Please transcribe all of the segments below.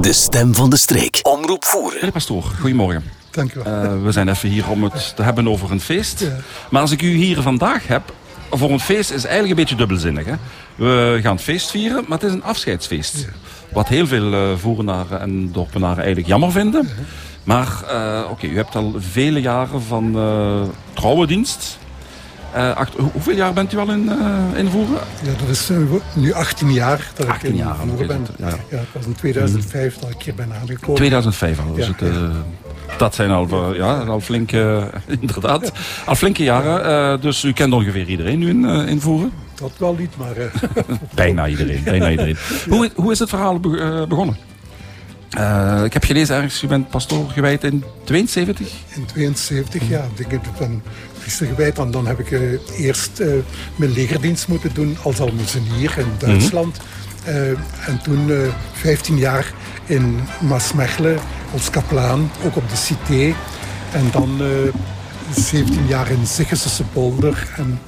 De stem van de streek. Omroep voeren. Meneer Pastoor, goedemorgen. Dank u wel. Uh, we zijn even hier om het te hebben over een feest. Maar als ik u hier vandaag heb, voor een feest is eigenlijk een beetje dubbelzinnig. Hè? We gaan feest vieren, maar het is een afscheidsfeest. Wat heel veel uh, voerenaren en dorpenaren eigenlijk jammer vinden. Maar uh, oké, okay, u hebt al vele jaren van trouwendienst. Uh, acht, hoeveel jaar bent u al in, uh, in Voeren? Ja, dat is uh, nu 18 jaar dat 18 ik in jaar, Voeren okay, ben. Dat, ja. ja, het was in 2005 dat ik hier ben aangekomen. 2005 al. Dus Ja, het, dat zijn al, ja, al flinke, inderdaad, al flinke jaren. dus u kent ongeveer iedereen nu in, in Voeren? Dat wel niet, maar... bijna iedereen. Bijna iedereen. hoe, hoe is het verhaal begonnen? Uh, ik heb gelezen ergens, u bent pastoor gewijd in 72? In 72, ja. Ik heb Want dan heb ik uh, eerst uh, mijn legerdienst moeten doen als almoezenier in Duitsland. -hmm. en toen 15 jaar in Maasmechelen als kaplaan, ook op de Cité. En dan 17 jaar in Ziggesense polder. En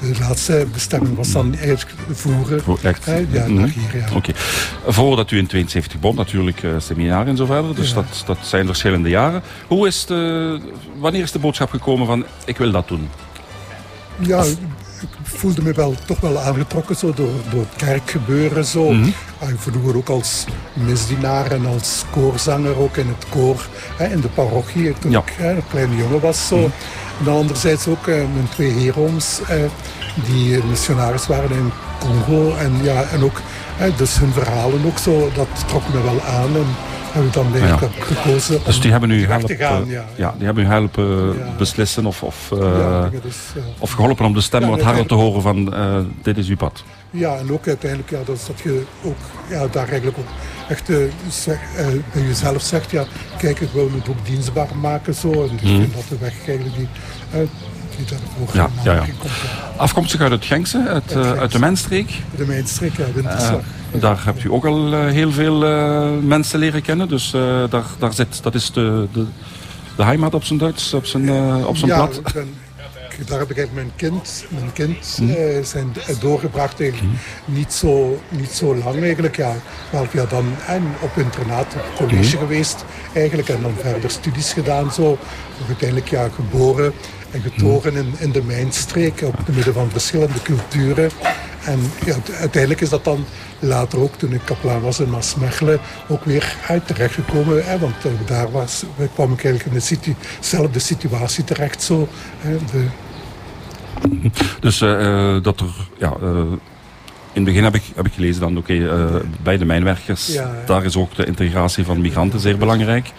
de laatste bestemming was dan eigenlijk voeren. Voor echt? ja, naar hier, ja. Oké. Okay. Voordat u in 72 begon, natuurlijk uh, seminar en zo verder. Dus Ja. dat, dat zijn verschillende jaren. Hoe is de, wanneer is de boodschap gekomen van ik wil dat doen? Ja, voelde me wel, toch wel aangetrokken zo, door, door het kerkgebeuren. Zo. Mhm. Ah, vroeger ook als misdienaar en als koorzanger ook in het koor hè, in de parochie toen Ja. ik hè, een kleine jongen was. Zo. En dan anderzijds ook eh, mijn twee herooms die missionaris waren in Congo. En, ja, en ook hè, dus hun verhalen ook zo, dat trok me wel aan. En we dan eigenlijk gekozen Dus die hebben u helpen, gaan. Ja, ja, die hebben u helpen Ja. beslissen of, of, uh, Ja, dus, ja. of geholpen om de stem Ja, wat harder te horen van uh, dit is uw pad. Ja, en ook uiteindelijk ja, dat, dat je ook ja, daar eigenlijk ook echt zeg, uh, bij jezelf zegt, ja, kijk, ik wil het ook dienstbaar maken zo. En vind dat de weg eigenlijk die, Ja, ja, ja. komt. Ja. Afkomstig uit het Gengse, uit, uh, uit de Mijnstreek. De mijnstreek, ja, winterslag. Daar hebt u ook al uh, heel veel uh, mensen leren kennen. Dus uh, daar, daar zit, dat is de, de, de heimat op zijn Duits, op zijn, op zijn ja, plat. ben- daar heb ik mijn kind, mijn kind eh, zijn doorgebracht eigenlijk niet, zo, niet zo lang eigenlijk. Ja, wel ja, dan en op internaat, op college Mhm. geweest eigenlijk en dan verder studies gedaan zo. Uiteindelijk ja, geboren en getogen in, in de mijnstreek op de midden van verschillende culturen. En ja, uiteindelijk is dat dan later ook, toen ik kaplaan was in Maasmechelen, ook weer uit terechtgekomen. Hè, want eh, daar was, kwam ik eigenlijk in dezelfde situatie terecht. Zo, hè, de, Dus uh, uh, dat er, ja, uh, in het begin heb ik, heb ik gelezen dan, oké, okay, bij de mijnwerkers, Ja, daar is ook de integratie van migranten zeer belangrijk.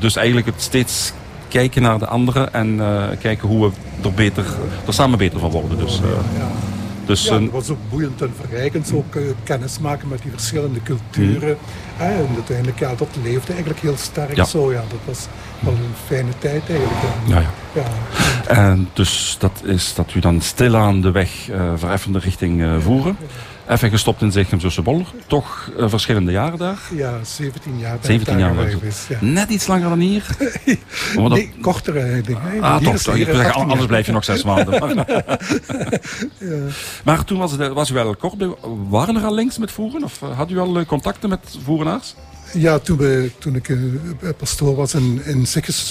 Dus eigenlijk het steeds kijken naar de anderen en kijken hoe we er, beter, er samen beter van worden. Dus, ja. Dus Ja, dat was ook boeiend en verrijkend. Zo ook eh, kennis maken met die verschillende culturen. Hè, en uiteindelijk, ja, dat leefde eigenlijk heel sterk Ja. zo. Ja, dat was wel een fijne tijd eigenlijk. En, ja, ja. ja, En dus dat is dat u dan stilaan de weg uh, vereffende richting uh, voeren. Even gestopt in Zegem Zussenbol. Toch uh, verschillende jaren daar. ja, 17 jaar ben 17 ik daar jaar geweest. Ja. Net iets langer dan hier. Want dat- Nee, korter eigenlijk. Ah, toch. is- toch. Ik hier wil is zeggen, 18 anders blijf je nog zes maanden. Maar, Ja. maar toen was, het, was u wel kort. Waren er al links met voeren? Of eh, had u al eh, contacten met voerenaars? Ja, toen, we, toen ik eh, pastoor was in, in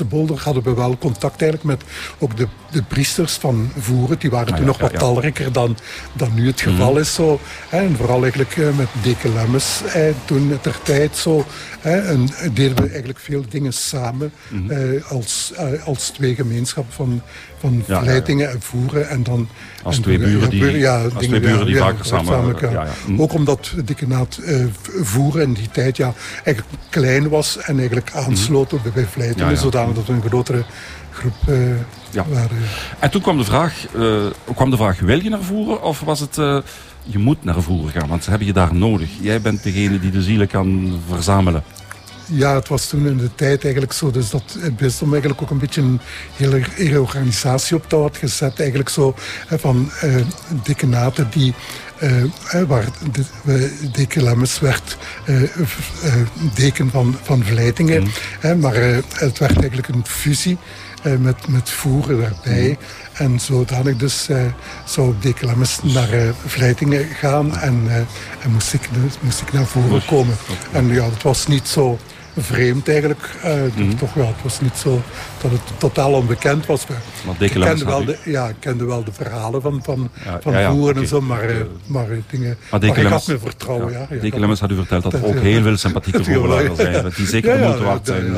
Bolder hadden we wel contact eigenlijk met ook de, de priesters van Voeren. Die waren Ah, toen ja, nog ja, wat ja. talrijker dan, dan nu het geval is. Zo. Hè, En vooral eigenlijk eh, met Deke Lemmes eh, toen ter tijd zo. Hè, en deden we eigenlijk veel dingen samen eh, als, eh, als twee gemeenschappen van, van Mhm. Vleitingen en Voeren. En dan, Als en twee buren die- buren, ja, als dingen, twee buren die vaker samen- ja. ja, ja. Hm. Ook omdat Dikke Naad eh, voeren in die tijd ja, eigenlijk klein was en eigenlijk aansloot op de bij Vleitingen, Ja, ja. zodanig dat we een grotere groep eh, Ja. waren. En toen kwam de vraag, eh, kwam de vraag, wil je naar voeren? Of was het, eh, je moet naar voeren gaan, want ze hebben je daar nodig. Jij bent degene die de zielen kan verzamelen. Ja, het was toen in de tijd eigenlijk zo, dus dat het bisdom eigenlijk ook een beetje een hele reorganisatie op touw had gezet. Eigenlijk zo van eh dekenaten die, hè, waar de, we- Deke Lemmes werd eh, deken van, van Vleitingen. Hè, maar het werd eigenlijk een fusie. met, met voeren daarbij. En zodanig dus uh, zou Dekelemmes naar uh, Vleitingen gaan en, uh, en moest, ik, moest ik naar voren komen. En ja, het was niet zo vreemd eigenlijk. Mm toch wel, het was niet zo dat het totaal onbekend was. Maar ik, kende wel de, ja, ik kende wel de verhalen van, van, ja, van ja, voeren en zo, maar, maar dingen maar, maar ik had me vertrouwen. Ja, ja, had u verteld dat er ook heel veel sympathieke voerlagen zijn. Die zeker de moeite waard zijn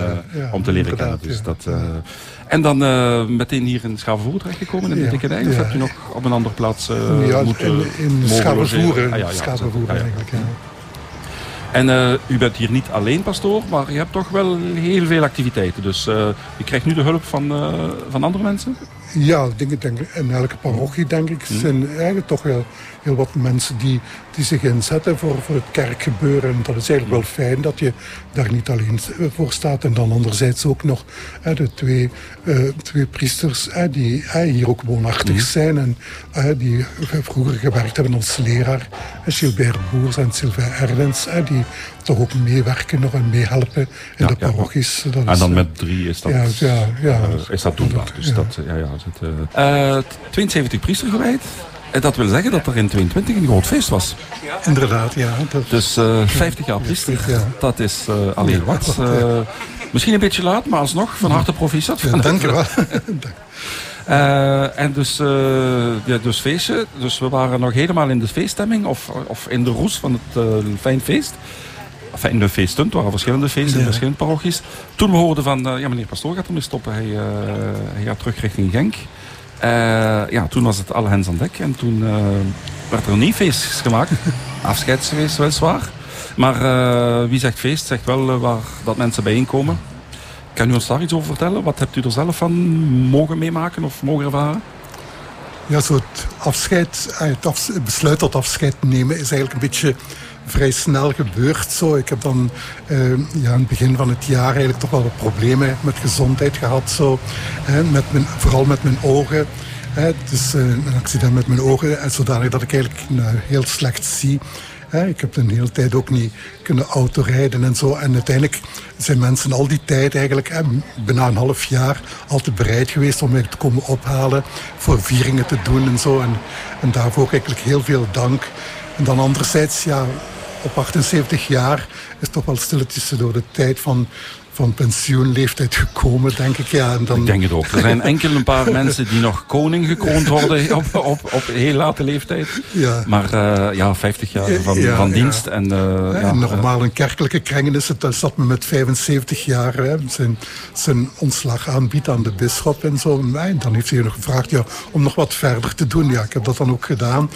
om te leren kennen. Dus dat, en dan uh, meteen hier in Schavenvoer terechtgekomen in de ja? Of hebt u nog op een andere plaats uh, ja, moeten in, in Schavenvoer, ah, ja, Schavenvoer eigenlijk, ja. En uh, u bent hier niet alleen pastoor, maar je hebt toch wel heel veel activiteiten. Dus uh, je krijgt nu de hulp van, uh, van andere mensen? Ja, denk, denk, in elke parochie denk ik hm. zijn eigenlijk toch wel heel wat mensen die, die zich inzetten voor, voor het kerkgebeuren. En dat is eigenlijk wel fijn dat je daar niet alleen voor staat. En dan anderzijds ook nog hè, de twee, uh, twee priesters hè, die hè, hier ook woonachtig mm. zijn. En die vroeger gewerkt hebben als leraar. Gilbert Boers en Sylvain Erdens. die toch ook meewerken nog en meehelpen in de parochies. Ja. en dan met drie is dat, ja, ja, ja, uh, is dat doenbaar. Dus dat, ja, ja, het, uh, 72 priester gewijd. En dat wil zeggen dat er in 22 een groot feest was. Inderdaad, ja. Dus uh, 50 jaar priester, dat is uh, alleen wat. Uh, misschien een beetje laat, maar alsnog van harte proficiat. Ja, dank je wel. Uh, en dus, ja, dus feestje. Dus we waren nog helemaal in de feeststemming of, of in de roes van het fijn feest. Enfin, in de feesten, het waren verschillende feesten in verschillende parochies. Toen we hoorden van, ja meneer Pastoor gaat ermee stoppen. Hij, hij gaat terug richting Genk. Uh, ja, toen was het alle hens aan dek. En toen uh, werd er een nieuw feest gemaakt. Afscheidsfeest weliswaar. Maar uh, wie zegt feest, zegt wel waar dat mensen bijeenkomen. Kan u ons daar iets over vertellen? Wat hebt u er zelf van mogen meemaken of mogen ervaren? Ja, zo het afscheid, het besluit tot afscheid nemen is eigenlijk een beetje vrij snel gebeurd. Zo. Ik heb dan uh, ja, aan het begin van het jaar eigenlijk toch wel wat problemen met gezondheid gehad. Zo. Hè, met mijn, vooral met mijn ogen. Hè, dus uh, een accident met mijn ogen. En zodanig dat ik eigenlijk heel slecht zie. Ik heb een hele tijd ook niet kunnen autorijden en zo. En uiteindelijk zijn mensen al die tijd eigenlijk, bijna een half jaar, altijd bereid geweest om mij te komen ophalen. Voor vieringen te doen en zo. En, en daarvoor eigenlijk heel veel dank. En dan anderzijds, ja, op 78 jaar is toch wel stilletjes door de tijd van van pensioenleeftijd gekomen, denk ik. Ja, en dan... Ik denk het ook. Er zijn enkel een paar mensen die nog koning gekroond worden op, op, op heel late leeftijd. Ja. Maar uh, ja, 50 jaar van, van dienst. En, uh, ja, normaal in kerkelijke kringen is het, dat me met 75 jaar hè, zijn, zijn ontslag aanbiedt aan de bisschop en zo. En dan heeft hij nog gevraagd ja, om nog wat verder te doen. Ja, ik heb dat dan ook gedaan.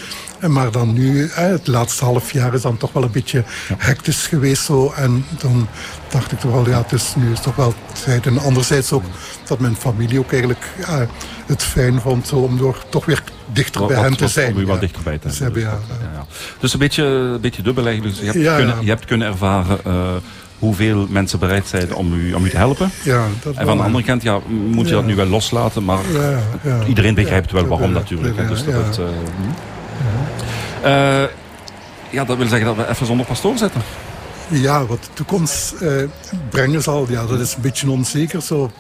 Maar dan nu, het laatste half jaar is dan toch wel een beetje hectisch geweest. Zo, en dan dacht ik toch wel, ja, het is nu is toch wel tijd. En anderzijds ook dat mijn familie ook eigenlijk ja, het fijn vond om door toch weer dichter bij hen te zijn. Om u wat te hebben. Dus, ja, ja, dus een beetje, een beetje dubbel eigenlijk. Dus je, hebt kunnen, je hebt kunnen ervaren... Uh, hoeveel mensen bereid zijn om u, om u te helpen. Ja, dat en van de andere kant ja, moet je dat nu wel loslaten, maar iedereen begrijpt wel waarom natuurlijk. Dus dat, uh, uh, ja, dat wil zeggen dat we even zonder pastoor zetten. Ja, wat de toekomst uh, brengen zal, ja, dat is een beetje onzeker. Zo,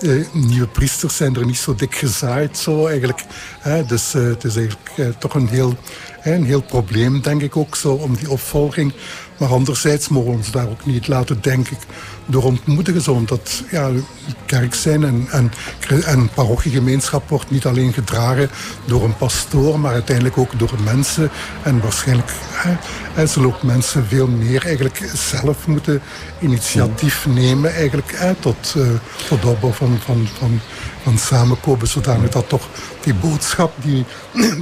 uh, nieuwe priesters zijn er niet zo dik gezaaid. Zo, eigenlijk. dus het is eigenlijk toch een heel, een heel probleem, denk ik ook, zo, om die opvolging. Maar anderzijds mogen we ons daar ook niet laten denken door ontmoedigen. Zo, omdat ja, kerk zijn en, en, en parochiegemeenschap wordt niet alleen gedragen door een pastoor, maar uiteindelijk ook door mensen. En waarschijnlijk hè, zullen ook mensen veel meer eigenlijk zelf moeten initiatief nemen eigenlijk, hè, tot, uh, tot opbouw van, van, van, van samenkomen, zodanig dat toch die boodschap die,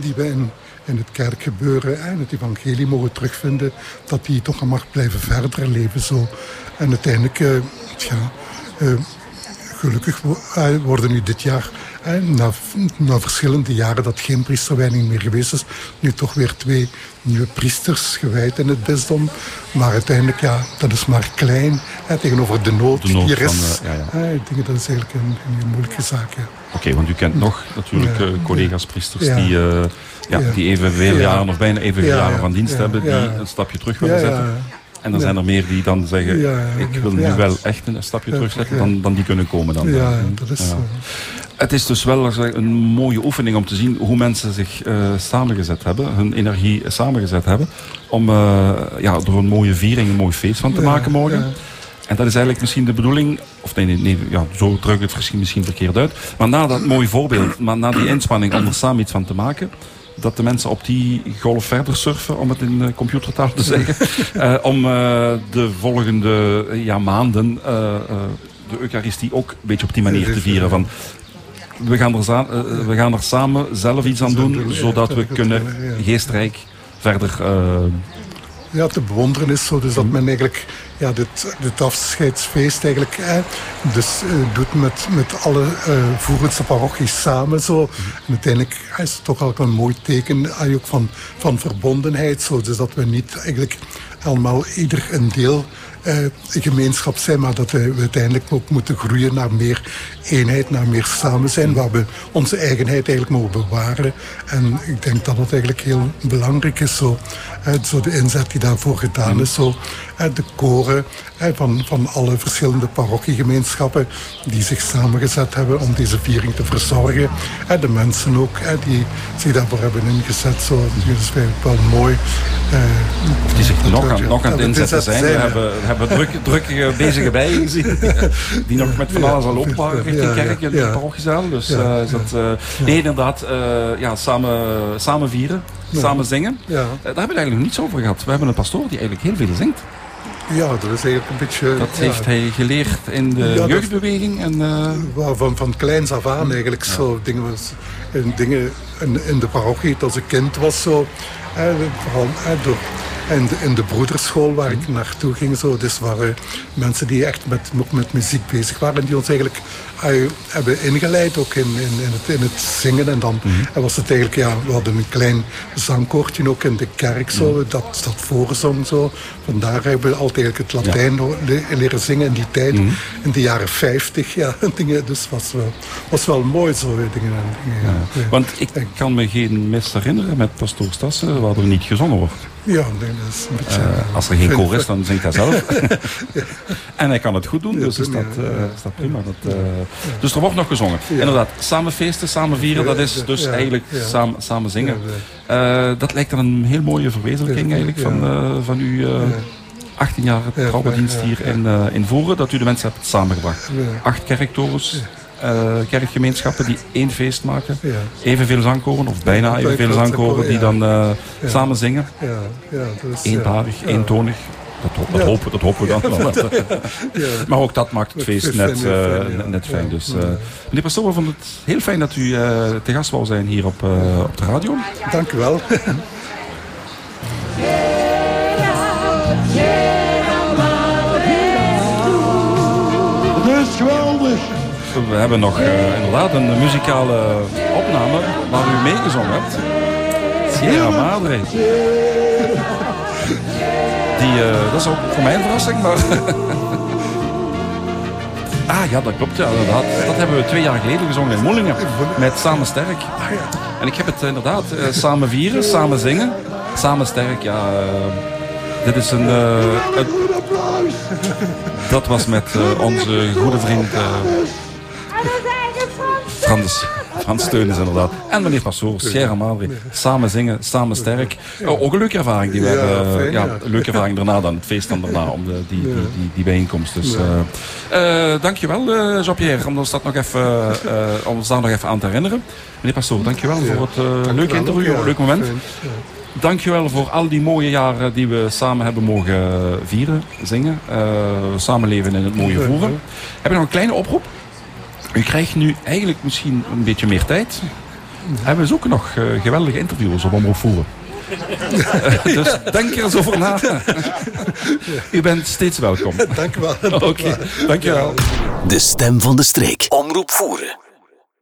die wij in in het kerkgebeuren en het evangelie mogen terugvinden, dat die toch mag blijven verder leven. Zo. En uiteindelijk, uh, ja, uh, gelukkig uh, worden nu dit jaar, na, na, verschillende jaren dat geen priesterwijding meer geweest is, nu toch weer twee nieuwe priesters gewijd in het bisdom. Maar uiteindelijk, ja, dat is maar klein tegenover de nood, de nood die er is. ja, ja. ik denk dat is eigenlijk een, een moeilijke zaak. Ja. Oké, want u kent nog natuurlijk collega's priesters die ja, die evenveel jaren of bijna evenveel jaren van dienst hebben, die een stapje terug willen zetten. En dan zijn er meer die dan zeggen, ik wil nu wel echt een stapje terugzetten, dan, dan die kunnen komen dan. Ja, dat is. Het is dus wel een mooie oefening om te zien hoe mensen zich eh, samengezet hebben, hun energie samengezet hebben, om eh, ja, er een mooie viering, een mooi feest van te Ja, maken morgen. ja. En dat is eigenlijk misschien de bedoeling, of nee, nee, nee ja, zo druk het misschien, misschien verkeerd uit. Maar na dat mooie voorbeeld, maar na die inspanning om er samen iets van te maken, dat de mensen op die golf verder surfen, om het in computertaal te zeggen, eh, om eh, de volgende eh, ja, maanden de Eucharistie ook een beetje op die manier te vieren. Van, we, gaan er we gaan er samen zelf iets aan doen, zodat we kunnen geestrijk verder Ja, te bewonderen is zo dus dat men eigenlijk ja, dit, dit afscheidsfeest eigenlijk eh, dus, eh, doet met, met alle eh voerendste parochies samen. Zo. En uiteindelijk is het toch ook een mooi teken eh, ook van, van verbondenheid. Zo. Dus dat we niet eigenlijk allemaal ieder een deel gemeenschap zijn, maar dat we uiteindelijk ook moeten groeien naar meer eenheid, naar meer samen zijn, waar we onze eigenheid eigenlijk mogen bewaren. En ik denk dat dat eigenlijk heel belangrijk is, zo, eh, zo de inzet die daarvoor gedaan is. Zo, eh, de koren eh, van, van alle verschillende parochiegemeenschappen die zich samengezet hebben om deze viering te verzorgen. Eh, de mensen ook eh, die zich daarvoor hebben ingezet. Zo, dat is eigenlijk wel mooi. eh, Of die zich nog aan, nog aan het inzetten zijn. We hebben, hebben druk, druk bezige bijen gezien. Die nog met van alles al waren richting kerk in de ja. parochiezaal. Dus eh, is dat, eh, nee, inderdaad, eh, ja, samen, samen vieren, samen zingen. ja. Daar hebben we het eigenlijk nog niets over gehad. We hebben een pastoor die eigenlijk heel veel zingt. ja, dat is eigenlijk een beetje... Dat ja, heeft hij geleerd in de Ja, jeugdbeweging. En, Van, van kleins af aan eigenlijk zo dingen was. En dingen in, in de parochie, als ik kind was zo. vooral eh, door, en de, in de broederschool waar ik naartoe ging, zo, dus waren mensen die echt met, met muziek bezig waren. En die ons eigenlijk eh, hebben ingeleid ook in, in, in, het, in het zingen. En dan en was het eigenlijk, ja, we hadden een klein zangkoortje ook in de kerk, zo, dat, dat voorzong. Zo. Vandaar hebben we altijd eigenlijk het Latijn le- leren zingen in die tijd, in de jaren 50. Ja, dingen, dus was wel, was wel mooi zo dingen. en dingen ja. Ja. want ik kan me geen mis herinneren met pastoor Stassen waar er niet gezongen wordt. Ja, nee, dat is een beetje... Eh, als er geen koor is, dan zingt hij zelf. en hij kan het goed doen, dus is dat, eh, is dat prima. Dat, eh, Dus er wordt nog gezongen. Inderdaad, samen feesten, samen vieren, dat is dus eigenlijk samen, samen zingen. Eh, dat lijkt dan een heel mooie verwezenlijking eigenlijk van, eh, van uw eh, 18 jaar Ja, trouwendienst ja, hier in, eh, in Voeren, dat u de mensen hebt samengebracht. Acht kerktorens, eh, kerkgemeenschappen die één feest maken. Ja. Evenveel zangkoren, of bijna Ja, evenveel zangkoren, die dan eh, Ja. samen zingen. Eenparig, ja. eentonig. Dat, ho- dat, Ja. hopen, dat hopen we dan wel. Ja. Maar ook dat maakt het feest net, fijn, eh, fijn, ja. net fijn. Dus, eh, meneer Pastoor, we vonden het heel fijn dat u eh, te gast wou zijn hier op, eh, op de radio. Dank u wel. Het is geweldig. We hebben nog eh, inderdaad een muzikale opname waar u meegezongen hebt. Sierra Madre. Die, eh, dat is ook voor mij een verrassing, maar... ah ja, dat klopt, ja, inderdaad. Dat hebben we twee jaar geleden gezongen in Moelingen. Met Samen Sterk. En ik heb het inderdaad eh, samen vieren, samen zingen. Samen Sterk, ja... dit is een... een- dat was met onze goede vriend... Frans, Frans Steunis inderdaad. En meneer Pastoor, Sierra Madre. Samen zingen, samen sterk. Oh, ook een leuke ervaring. Die we Ja, een leuke ervaring daarna dan. Het feest dan daarna, om de, die, die, die, die bijeenkomst. Dus, eh eh, dankjewel eh, Jean-Pierre, om ons, dat nog even, eh, om ons daar nog even aan te herinneren. Meneer Pastoor, dankjewel voor het eh, leuke interview, ook, leuk moment. Dankjewel voor al die mooie jaren die we samen hebben mogen vieren, zingen, eh, samenleven in het mooie voeren. Heb ik nog een kleine oproep? U krijgt nu eigenlijk misschien een beetje meer tijd. En we zoeken nog eh, geweldige interviewers op Omroep Voeren. Dus denk er eens over na. U bent steeds welkom. Dank u wel. Oké, dankjewel. De stem van de streek. Omroep voeren.